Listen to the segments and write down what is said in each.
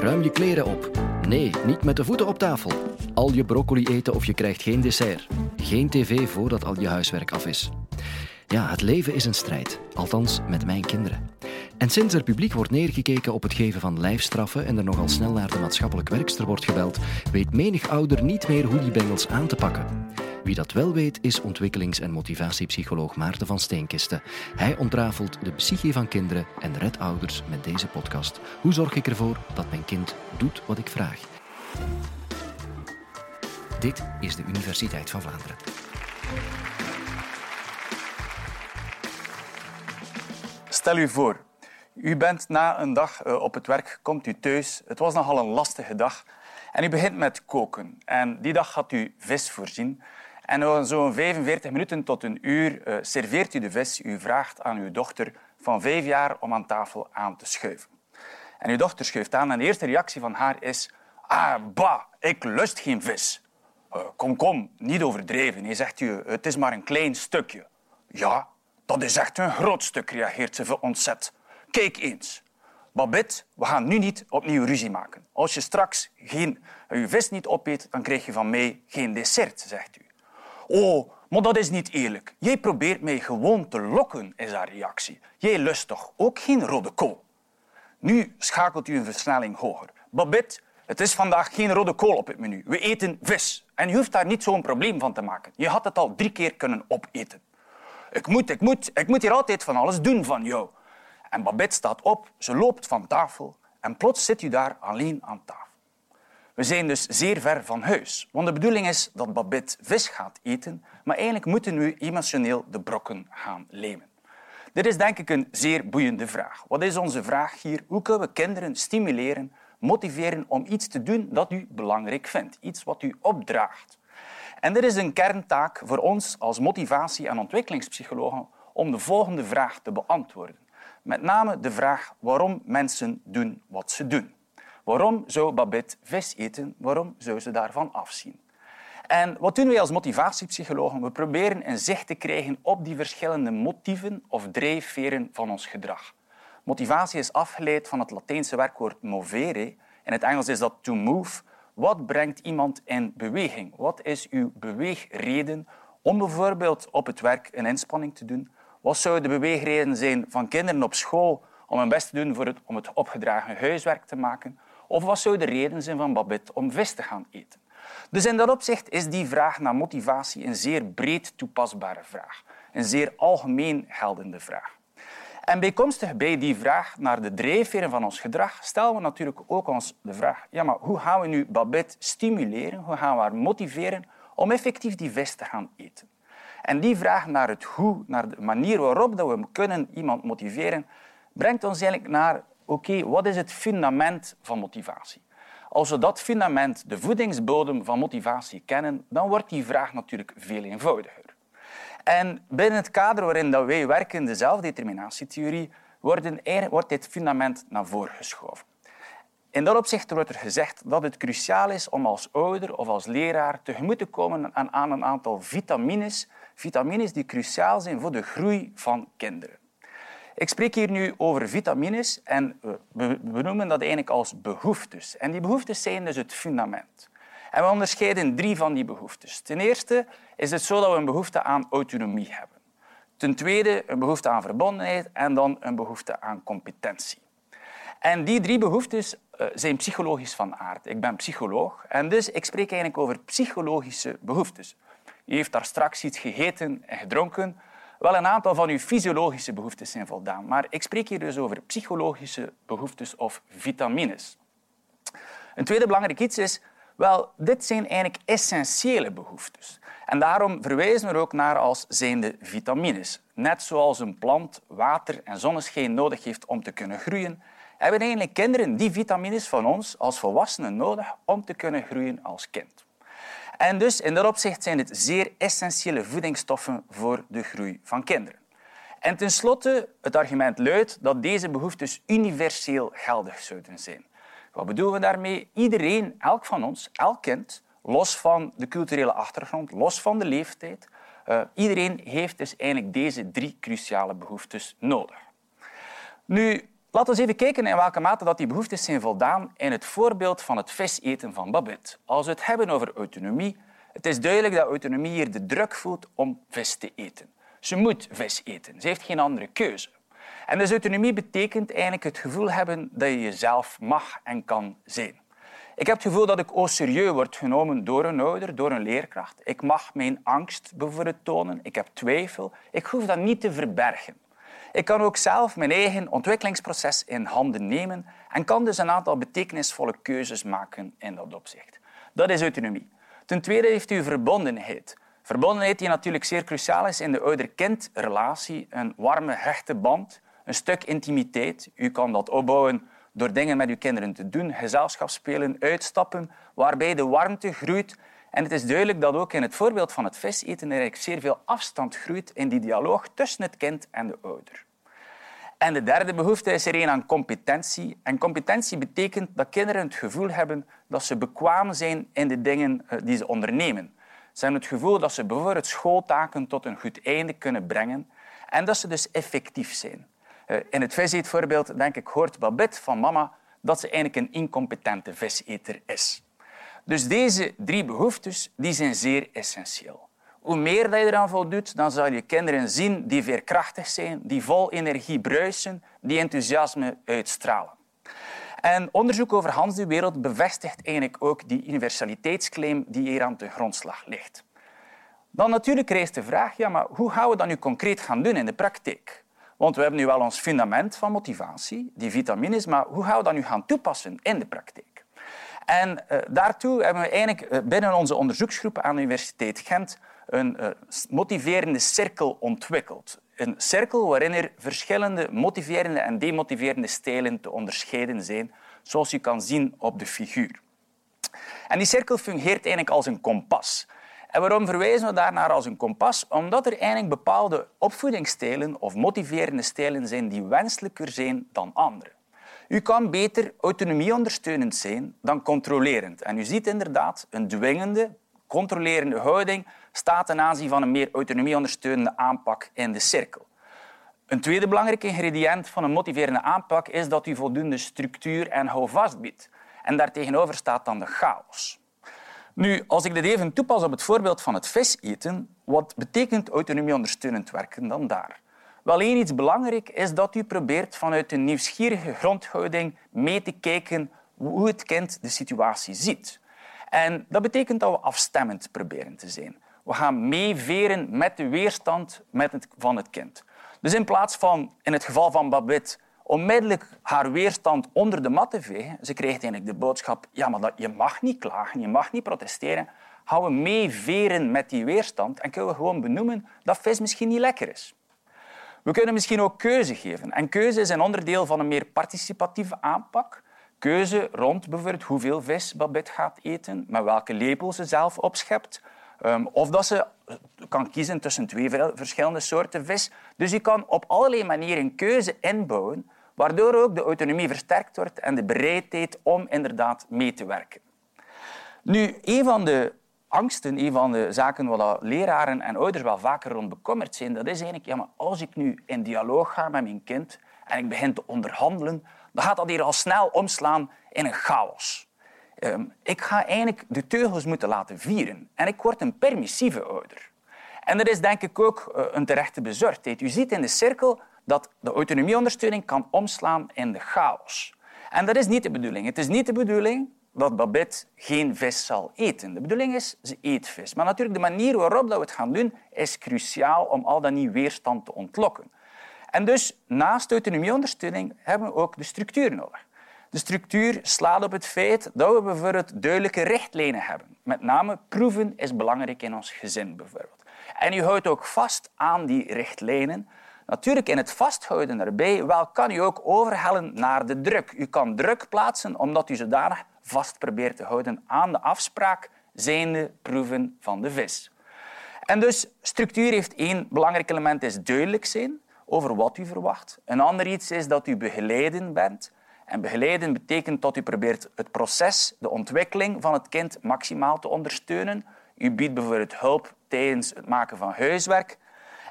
Ruim je kleren op. Nee, niet met de voeten op tafel. Al je broccoli eten of je krijgt geen dessert. Geen tv voordat al je huiswerk af is. Ja, het leven is een strijd. Althans, met mijn kinderen. En sinds er publiek wordt neergekeken op het geven van lijfstraffen en er nogal snel naar de maatschappelijk werkster wordt gebeld, weet menig ouder niet meer hoe die bengels aan te pakken. Wie dat wel weet, is ontwikkelings- en motivatiepsycholoog Maarten van Steenkisten. Hij ontrafelt de psyche van kinderen en redt ouders met deze podcast. Hoe zorg ik ervoor dat mijn kind doet wat ik vraag? Dit is de Universiteit van Vlaanderen. Stel u voor, u bent na een dag eh, op het werk, komt u thuis. Het was nogal een lastige dag. En u begint met koken. En die dag had u vis voorzien. En zo'n 45 minuten tot een uur uh, serveert u de vis. U vraagt aan uw dochter van vijf jaar om aan tafel aan te schuiven. En uw dochter schuift aan en de eerste reactie van haar is... Ah, bah, ik lust geen vis. Uh, kom, kom, niet overdreven. Hij zegt u, het is maar een klein stukje. Ja, dat is echt een groot stuk, reageert ze ontzet. Kijk eens. Babette, we gaan nu niet opnieuw ruzie maken. Als je straks geen, je vis niet opeet, dan krijg je van mij geen dessert, zegt u. Oh, maar dat is niet eerlijk. Jij probeert mij gewoon te lokken, is haar reactie. Jij lust toch ook geen rode kool? Nu schakelt u een versnelling hoger. Babette, het is vandaag geen rode kool op het menu. We eten vis. En je hoeft daar niet zo'n probleem van te maken. Je had het al drie keer kunnen opeten. Ik moet, ik moet, ik moet hier altijd van alles doen van jou. En Babette staat op, ze loopt van tafel en plots zit u daar alleen aan tafel. We zijn dus zeer ver van huis. Want de bedoeling is dat Babette vis gaat eten, maar eigenlijk moeten we emotioneel de brokken gaan lemen. Dit is denk ik een zeer boeiende vraag. Wat is onze vraag hier? Hoe kunnen we kinderen stimuleren, motiveren om iets te doen dat u belangrijk vindt? Iets wat u opdraagt. En dit is een kerntaak voor ons als motivatie- en ontwikkelingspsychologen om de volgende vraag te beantwoorden. Met name de vraag waarom mensen doen wat ze doen. Waarom zou Babette vis eten? Waarom zou ze daarvan afzien? En wat doen wij als motivatiepsychologen? We proberen een zicht te krijgen op die verschillende motieven of drijfveren van ons gedrag. Motivatie is afgeleid van het Latijnse werkwoord movere. In het Engels is dat to move. Wat brengt iemand in beweging? Wat is uw beweegreden om bijvoorbeeld op het werk een inspanning te doen? Wat zou de beweegreden zijn van kinderen op school om hun best te doen voor om het opgedragen huiswerk te maken? Of wat zou de reden zijn van Babette om vis te gaan eten? Dus in dat opzicht is die vraag naar motivatie een zeer breed toepasbare vraag. Een zeer algemeen geldende vraag. En bijkomstig bij die vraag naar de drijfveren van ons gedrag stellen we natuurlijk ook ons de vraag ja, maar hoe gaan we nu Babette stimuleren, hoe gaan we haar motiveren om effectief die vis te gaan eten? En die vraag naar het hoe, naar de manier waarop we kunnen iemand motiveren, brengt ons eigenlijk naar oké, wat is het fundament van motivatie? Als we dat fundament, de voedingsbodem van motivatie kennen, dan wordt die vraag natuurlijk veel eenvoudiger. En binnen het kader waarin wij werken, de zelfdeterminatietheorie, wordt dit fundament naar voren geschoven. In dat opzicht wordt er gezegd dat het cruciaal is om als ouder of als leraar tegemoet te komen aan een aantal vitamines, vitamines die cruciaal zijn voor de groei van kinderen. Ik spreek hier nu over vitamines en we noemen dat eigenlijk als behoeftes. En die behoeftes zijn dus het fundament. En we onderscheiden drie van die behoeftes. Ten eerste is het zo dat we een behoefte aan autonomie hebben. Ten tweede een behoefte aan verbondenheid en dan een behoefte aan competentie. En die drie behoeftes eh, zijn psychologisch van aard. Ik ben psycholoog en dus ik spreek eigenlijk over psychologische behoeftes. U heeft daar straks iets gegeten en gedronken. Wel, een aantal van uw fysiologische behoeftes zijn voldaan, maar ik spreek hier dus over psychologische behoeftes of vitamines. Een tweede belangrijk iets is, wel, dit zijn eigenlijk essentiële behoeftes. En daarom verwijzen we er ook naar als zijnde vitamines. Net zoals een plant water en zonneschijn nodig heeft om te kunnen groeien, hebben eigenlijk kinderen die vitamines van ons als volwassenen nodig om te kunnen groeien als kind. En dus in dat opzicht zijn het zeer essentiële voedingsstoffen voor de groei van kinderen. En tenslotte, het argument luidt dat deze behoeftes universeel geldig zouden zijn. Wat bedoelen we daarmee? Iedereen, elk van ons, elk kind, los van de culturele achtergrond, los van de leeftijd, uh, iedereen heeft dus eigenlijk deze drie cruciale behoeftes nodig. Nu, Laten we even kijken in welke mate dat die behoeftes zijn voldaan in het voorbeeld van het vis eten van Babette. Als we het hebben over autonomie, het is duidelijk dat autonomie hier de druk voelt om vis te eten. Ze moet vis eten. Ze heeft geen andere keuze. En dus autonomie betekent eigenlijk het gevoel hebben dat je jezelf mag en kan zijn. Ik heb het gevoel dat ik au serieus word genomen door een ouder, door een leerkracht. Ik mag mijn angst bijvoorbeeld tonen. Ik heb twijfel. Ik hoef dat niet te verbergen. Ik kan ook zelf mijn eigen ontwikkelingsproces in handen nemen en kan dus een aantal betekenisvolle keuzes maken in dat opzicht. Dat is autonomie. Ten tweede heeft u verbondenheid. Verbondenheid die natuurlijk zeer cruciaal is in de ouder-kind-relatie. Een warme, hechte band, een stuk intimiteit. U kan dat opbouwen door dingen met uw kinderen te doen, gezelschap spelen, uitstappen, waarbij de warmte groeit. En het is duidelijk dat ook in het voorbeeld van het viseten er zeer veel afstand groeit in die dialoog tussen het kind en de ouder. En de derde behoefte is er een aan competentie. En competentie betekent dat kinderen het gevoel hebben dat ze bekwaam zijn in de dingen eh, die ze ondernemen. Ze hebben het gevoel dat ze bijvoorbeeld schooltaken tot een goed einde kunnen brengen en dat ze dus effectief zijn. Eh, in het viseetvoorbeeld, denk ik, hoort Babette van mama dat ze eigenlijk een incompetente viseter is. Dus deze drie behoeftes die zijn zeer essentieel. Hoe meer dat je eraan voldoet, dan zal je kinderen zien die veerkrachtig zijn, die vol energie bruisen, die enthousiasme uitstralen. En onderzoek over Hans de Wereld bevestigt eigenlijk ook die universaliteitsclaim die hier aan de grondslag ligt. Dan natuurlijk rijst de vraag, ja, maar hoe gaan we dat nu concreet gaan doen in de praktijk? Want we hebben nu wel ons fundament van motivatie, die vitamines, maar hoe gaan we dat nu gaan toepassen in de praktijk? En uh, daartoe hebben we eigenlijk uh, binnen onze onderzoeksgroep aan de Universiteit Gent een uh, motiverende cirkel ontwikkeld. Een cirkel waarin er verschillende motiverende en demotiverende stijlen te onderscheiden zijn, zoals je kan zien op de figuur. En die cirkel fungeert eigenlijk als een kompas. En waarom verwijzen we daarnaar als een kompas? Omdat er eigenlijk bepaalde opvoedingsstijlen of motiverende stijlen zijn die wenselijker zijn dan andere. U kan beter autonomieondersteunend zijn dan controlerend. En u ziet inderdaad een dwingende, controlerende houding staat ten aanzien van een meer autonomieondersteunende aanpak in de cirkel. Een tweede belangrijk ingrediënt van een motiverende aanpak is dat u voldoende structuur en houvast biedt. En daartegenover staat dan de chaos. Nu, als ik dit even toepas op het voorbeeld van het vis eten, wat betekent autonomieondersteunend werken dan daar? Één iets belangrijk is dat u probeert vanuit een nieuwsgierige grondhouding mee te kijken hoe het kind de situatie ziet. En dat betekent dat we afstemmend proberen te zijn. We gaan meeveren met de weerstand van het kind. Dus in plaats van, in het geval van Babette, onmiddellijk haar weerstand onder de mat te vegen, ze kreeg eigenlijk de boodschap, ja, maar dat, je mag niet klagen, je mag niet protesteren, gaan we meeveren met die weerstand en kunnen we gewoon benoemen dat vis misschien niet lekker is. We kunnen misschien ook keuze geven. En keuze is een onderdeel van een meer participatieve aanpak. Keuze rond bijvoorbeeld hoeveel vis Babette gaat eten, met welke lepel ze zelf opschept, ehm, of dat ze kan kiezen tussen twee verschillende soorten vis. Dus je kan op allerlei manieren keuze inbouwen, waardoor ook de autonomie versterkt wordt en de bereidheid om inderdaad mee te werken. Nu, een van de angsten, een van de zaken waar leraren en ouders wel vaker rond bekommerd zijn, dat is eigenlijk, ja, maar als ik nu in dialoog ga met mijn kind en ik begin te onderhandelen, dan gaat dat hier al snel omslaan in een chaos. Ehm, ik ga eigenlijk de teugels moeten laten vieren en ik word een permissieve ouder. En dat is denk ik ook eh, een terechte bezorgdheid. U ziet in de cirkel dat de autonomieondersteuning kan omslaan in de chaos. En dat is niet de bedoeling. Het is niet de bedoeling dat Babette geen vis zal eten. De bedoeling is, ze eet vis. Maar natuurlijk, de manier waarop we het gaan doen, is cruciaal om al dat niet weerstand te ontlokken. En dus, naast autonomieondersteuning, hebben we ook de structuur nodig. De structuur slaat op het feit dat we bijvoorbeeld duidelijke richtlijnen hebben. Met name proeven is belangrijk in ons gezin bijvoorbeeld. En u houdt ook vast aan die richtlijnen. Natuurlijk, in het vasthouden erbij wel kan u ook overhellen naar de druk. U kan druk plaatsen omdat u zodanig vast probeert te houden aan de afspraak zijnde proeven van de vis. En dus structuur heeft één belangrijk element, is duidelijk zijn over wat u verwacht. Een ander iets is dat u begeleiden bent. En begeleiden betekent dat u probeert het proces, de ontwikkeling van het kind maximaal te ondersteunen. U biedt bijvoorbeeld hulp tijdens het maken van huiswerk.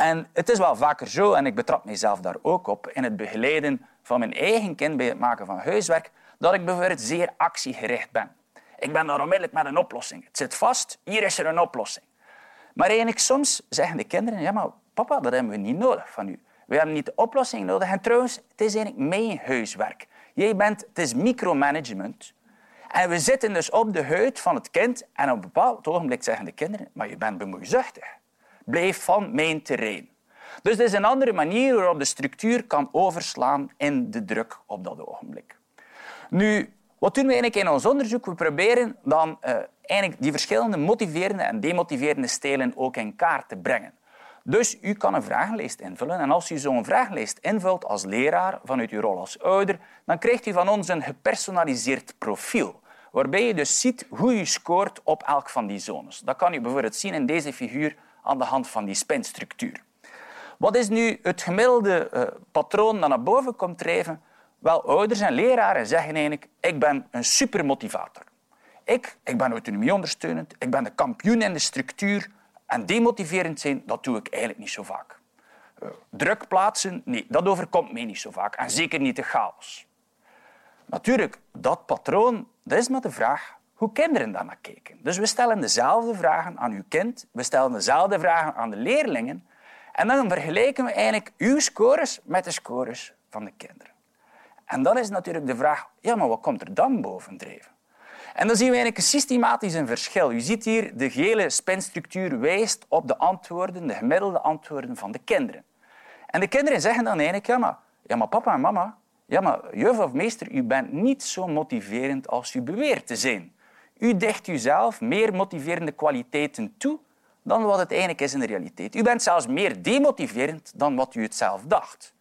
En het is wel vaker zo, en ik betrap mezelf daar ook op, in het begeleiden van mijn eigen kind bij het maken van huiswerk dat ik bijvoorbeeld zeer actiegericht ben. Ik ben daar onmiddellijk met een oplossing. Het zit vast, hier is er een oplossing. Maar eigenlijk soms zeggen de kinderen, ja maar papa, dat hebben we niet nodig van u. We hebben niet de oplossing nodig. En trouwens, het is eigenlijk mijn huiswerk. Jij bent, het is micromanagement. En we zitten dus op de huid van het kind en op een bepaald ogenblik zeggen de kinderen, maar je bent bemoeizuchtig. Blijf van mijn terrein. Dus het is een andere manier waarop de structuur kan overslaan in de druk op dat ogenblik. Nu, wat doen we eigenlijk in ons onderzoek? We proberen dan uh, eigenlijk die verschillende motiverende en demotiverende stijlen ook in kaart te brengen. Dus u kan een vragenlijst invullen. En als u zo'n vragenlijst invult als leraar vanuit uw rol als ouder, dan krijgt u van ons een gepersonaliseerd profiel. Waarbij je dus ziet hoe u scoort op elk van die zones. Dat kan u bijvoorbeeld zien in deze figuur aan de hand van die spinstructuur. Wat is nu het gemiddelde uh, patroon dat naar boven komt drijven? Wel, ouders en leraren zeggen eigenlijk, ik ben een supermotivator. Ik, ik ben autonomieondersteunend, ik ben de kampioen in de structuur, en demotiverend zijn, dat doe ik eigenlijk niet zo vaak. Uh, druk plaatsen, nee, dat overkomt mij niet zo vaak. En zeker niet de chaos. Natuurlijk, dat patroon, dat is maar de vraag hoe kinderen daar naar kijken. Dus we stellen dezelfde vragen aan uw kind, we stellen dezelfde vragen aan de leerlingen. En dan vergelijken we eigenlijk uw scores met de scores van de kinderen. En dan is natuurlijk de vraag, ja, maar wat komt er dan bovendrijven? En dan zien we eigenlijk systematisch een verschil. Je ziet hier de gele spinstructuur wijst op de antwoorden, de gemiddelde antwoorden van de kinderen. En de kinderen zeggen dan eigenlijk, ja maar, ja, maar papa en mama, ja, maar juf of meester, u bent niet zo motiverend als u beweert te zijn. U dicht uzelf meer motiverende kwaliteiten toe dan wat het eigenlijk is in de realiteit. U bent zelfs meer demotiverend dan wat u het zelf dacht.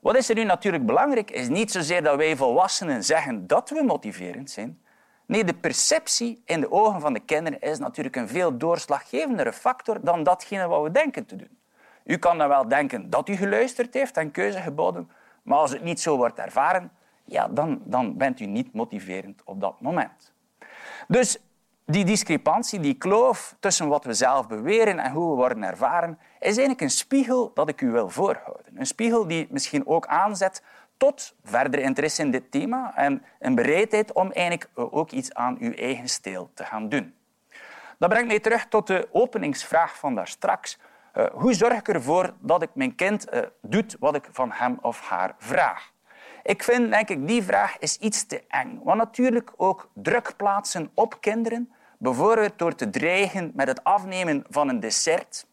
Wat is er nu natuurlijk belangrijk, is niet zozeer dat wij volwassenen zeggen dat we motiverend zijn, Nee, de perceptie in de ogen van de kinderen is natuurlijk een veel doorslaggevendere factor dan datgene wat we denken te doen. U kan dan wel denken dat u geluisterd heeft en keuze geboden, maar als het niet zo wordt ervaren, ja, dan, dan bent u niet motiverend op dat moment. Dus die discrepantie, die kloof tussen wat we zelf beweren en hoe we worden ervaren, is eigenlijk een spiegel dat ik u wil voorhouden. Een spiegel die misschien ook aanzet tot verder interesse in dit thema en een bereidheid om eigenlijk ook iets aan uw eigen stijl te gaan doen. Dat brengt mij terug tot de openingsvraag van daar straks. Uh, hoe zorg ik ervoor dat ik mijn kind uh, doet wat ik van hem of haar vraag? Ik vind denk ik, die vraag is iets te eng. Want natuurlijk ook druk plaatsen op kinderen, bijvoorbeeld door te dreigen met het afnemen van een dessert,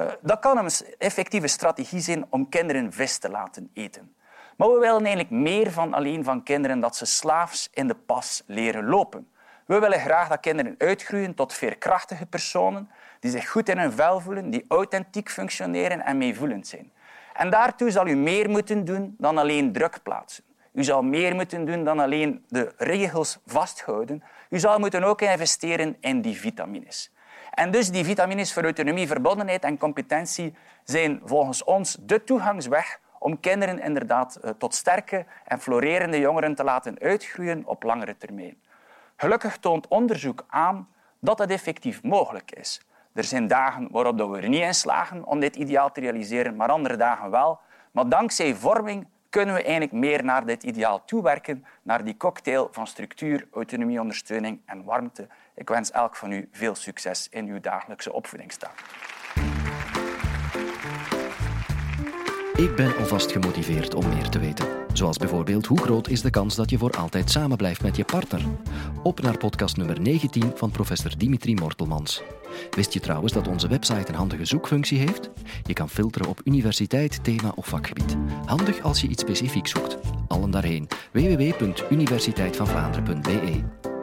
uh, dat kan een effectieve strategie zijn om kinderen vis te laten eten. Maar we willen eigenlijk meer van alleen van kinderen dat ze slaafs in de pas leren lopen. We willen graag dat kinderen uitgroeien tot veerkrachtige personen die zich goed in hun vel voelen, die authentiek functioneren en meevoelend zijn. En daartoe zal u meer moeten doen dan alleen druk plaatsen. U zal meer moeten doen dan alleen de regels vasthouden. U zal moeten ook investeren in die vitamines. En dus die vitamines voor autonomie, verbondenheid en competentie zijn volgens ons de toegangsweg om kinderen inderdaad eh, tot sterke en florerende jongeren te laten uitgroeien op langere termijn. Gelukkig toont onderzoek aan dat het effectief mogelijk is. Er zijn dagen waarop we er niet in slagen om dit ideaal te realiseren, maar andere dagen wel. Maar dankzij vorming kunnen we eigenlijk meer naar dit ideaal toewerken, naar die cocktail van structuur, autonomie, ondersteuning en warmte. Ik wens elk van u veel succes in uw dagelijkse opvoedingstaak. Ik ben alvast gemotiveerd om meer te weten. Zoals bijvoorbeeld hoe groot is de kans dat je voor altijd samen blijft met je partner? Op naar podcast nummer 19 van professor Dimitri Mortelmans. Wist je trouwens dat onze website een handige zoekfunctie heeft? Je kan filteren op universiteit, thema of vakgebied. Handig als je iets specifiek zoekt. Allen daarheen. www.universiteitvanvlaanderen.be